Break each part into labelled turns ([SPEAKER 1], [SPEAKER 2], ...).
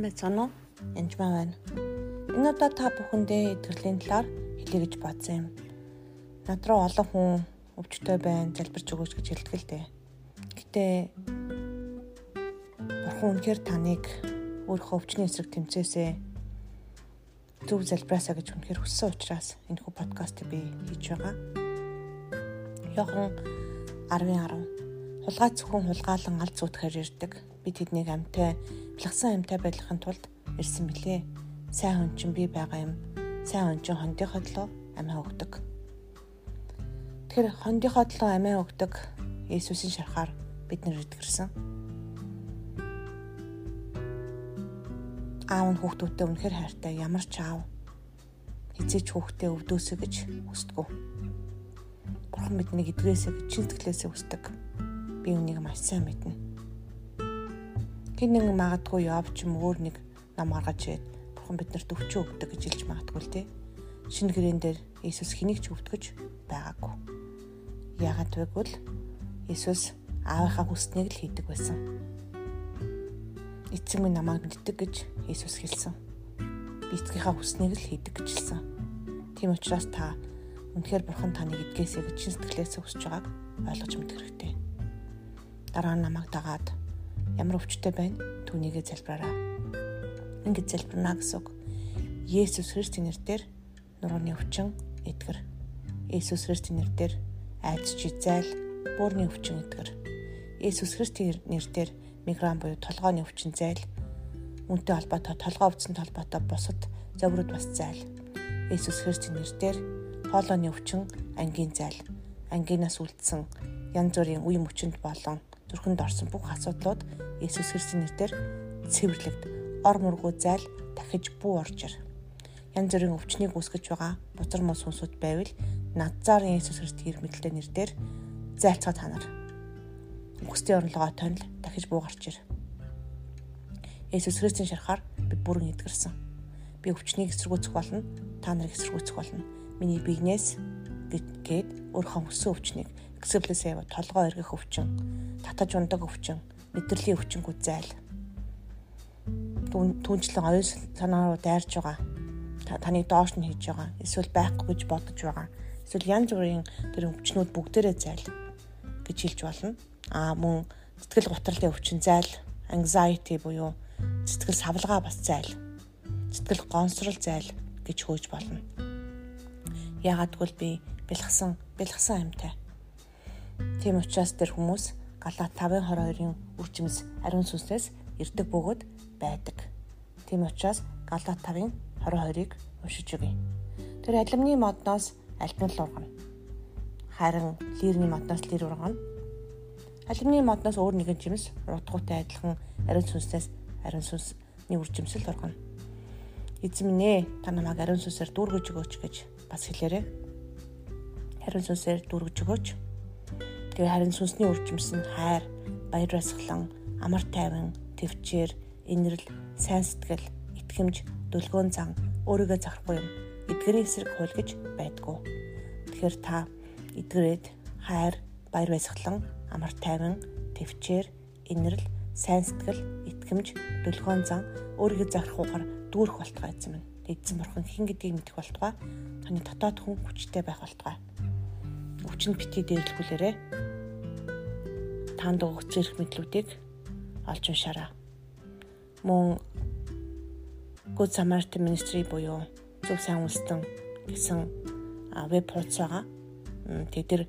[SPEAKER 1] сайн байцгаана уу? Янжмаа байна. Энэ удаа та бүхэндээ итгэрлийн талаар хэлье гэж бодсон юм. Над руу олон хүн өвчтөй байна, залбирч өгөөч гэж хэлдэг л дээ. Гэтэ Бурхан үнэхээр таныг өөрийнхөө өвчний эсрэг тэмцээсээ зөв залбираасаа гэж үнэхээр хүссэн учраас энэ хүү подкастыг би хийж байгаа. Йохан 10:10 Хулгай зөвхөн хулгаалan аль зүтгэхээр ирдэг би тэднийг амтай бэлгсэн амтай байлгахын тулд ирсэн билээ. Сайн хүн чинь би байгаа юм. Сайн хүн чинь хондийнхоо төлөө амиа өгдөг. Тэгэхээр хондийнхоо төлөө амиа өгдөг Иесусийн шарахаар бид нар итгэрсэн. Аав нь хүүхдүүдтэй үнэхээр хайртай ямар ч аав хизээч хүүхдээ өвдөөсэй гэж хүсдэг. Бурхан биднийг эдгээрээсээ гэж чин сэтгэлээсээ хүсдэг. Би үнийг маш сайн мэднэ Хин нэг магадгүй явж юм өөр нэг нам гаргаж ирээд бурхан биднэрт өвчөө өгдөг гэж хэлж магадгүй л тий. Шинэ гэрэн дээр Иесус хэнийг ч өвтгөж байгаагүй. Яагаад вэ Иесус аавынхаа хүснийг л хийдэг байсан. Эцэг минь намайг мэддэг гэж Иесус хэлсэн. Би эцгийнхаа хүснийг л хийдэг гэж хэлсэн. Тийм учраас та үнэхээр бурхан таныг эдгээсэй гэж чин сэтгэлээсээ хүсэж байгааг ойлгож мэдэх хэрэгтэй. Дараа нь намайг дагаад ямар өвчтэй байна түүнийгээ залбираарай. Ингээд залбирна гэсэн үг. Есүс Христийн нэрээр нурууны өвчин эдгэр. Есүс Христийн нэрээр айдас жизайл буурны өвчин эдгэр. Есүс Христийн нэрээр мигран буюу толгойн өвчин зайл үнтэй холбоотой толгой өвцөн толгойтой бусад зоврууд бас зайл. Есүс Христийн нэрээр хоолойны өвчин ангийн зайл. Ангинаас үлдсэн янз бүрийн үе мөчөнд болон зүрхэнд орсон бүх асуудлууд Иесус Христосийн нэрээр цэвэрлэгд ор мөргөө зайл дахиж бүү орж ир. Янз бүрийн өвчнийг үүсгэж байгаа бузар мос хүнсүүд байвал Назарын Иесус Христосийн мэдэлтэй нэрээр зайлцгаа та нар. Үхсдийн орлогоо тонил дахиж буу гарч ир. Иесус Христосийн шарахаар би бүрэн эдгэрсэн. Би өвчнийг эсэргүүцэх болно, та нарыг эсэргүүцэх болно. Миний биенээс гээд өөрийнхөө өссөн өвчнийг Эксплесээ толгоо эргэх өвчин, татаж ундаг өвчин, мэдрэлийн өвчингүүд зайл. Түүнчлэн оюун санаа руу дайрж байгаа. Таныг доош нь хийж байгаа. Эсвэл байхгүй гэж бодож байгаа. Эсвэл янз бүрийн тэр өвчнүүд бүгдээрээ зайл гэж хэлж болно. Аа мөн сэтгэл гутралын өвчин зайл, anxiety буюу сэтгэл савлгаа бас зайл. Сэтгэл гонсрол зайл гэж хөөж болно. Яагад гэвэл би бэлгсэн бэлгсэн амьтай Тийм учраас тэр хүмүүс Галаат 5:22-ын үрчимс ариун сүнснээс ирдэг бөгөөд байдаг. Тийм учраас Галаат 5:22-ыг уншиж өгье. Тэр алимны модноос альбан л ургана. Харин лирний модноос лир ургана. Алимны модноос өөр нэгэн жимс рутгуутай адилхан ариун сүнснээс ариун сүнсний үржимсэл ургана. Эзэн минь ээ та намайг ариун сүнсээр дүүргэж өгөөч гэж бас хэлээрэй. Ариун сүнсээр дүүргэж өгөөч Тэгээ харин сүнсний нь хайр, баяр баясгалан, амар тайван, төвчээр, инэрл, сайн сэтгэл, итгэмж, дүлгөөн зан, өөрийгөө зарахгүй юм. Эдгэрийн эсрэг хууль гэж байдгүй. Тэгэхээр та эдгэрээд хайр, баяр баясгалан, амар тайван, төвчээр, инэрл, сайн сэтгэл, итгэмж, дүлгөөн зан, өөрийгөө зарахгүйгээр дүүрэх болтугай эзэм. Эзэн бурхан хэн гэдгийг мэдэх болтугай. Таны дотоод хүн хүчтэй байх болтугай. Өвчнө битгий дээрлэхүүлээрэ танд өгөх зэрэг мэдлүүдийг олж уншаарай. Мөн Good Samaritan Ministry буюу зөв сайн үлстэн гэсэн веб хуудас байгаа. Тэгээд тэр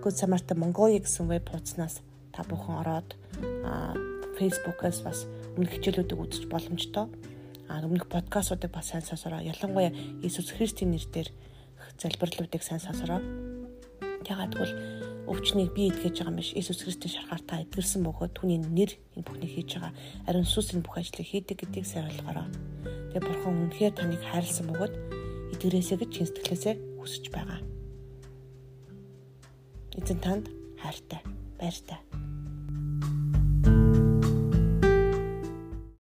[SPEAKER 1] Good Samaritan Mongolia гэсэн веб хуудаснаас та бүхэн ороод Facebook-аас бас өмнөх хичээлүүдийг үзэж боломжтой. А өмнөх подкастуудыг бас сайн сонсороо. Ялангуяа Иесус Христийн нэрээр залбирлуудыг сайн сонсороо. Ягаад гэвэл өвчнийг би эдгэж байгаа биш. Иесус Христос шарахаар та эдгэрсэн бөгөөд түүний нэр энэ бүхнийг хийж байгаа. Ариун сүнс энэ бүх ажлыг хийдэг гэдгийг сайн ойлгоорой. Тэгээ бурхан үнэхээр таныг хайрлсан бөгөөд эдгэрээсэй гэж чин сэтгэлээсээ хүсэж байгаа. Эзэн танд хайртай, баяртай.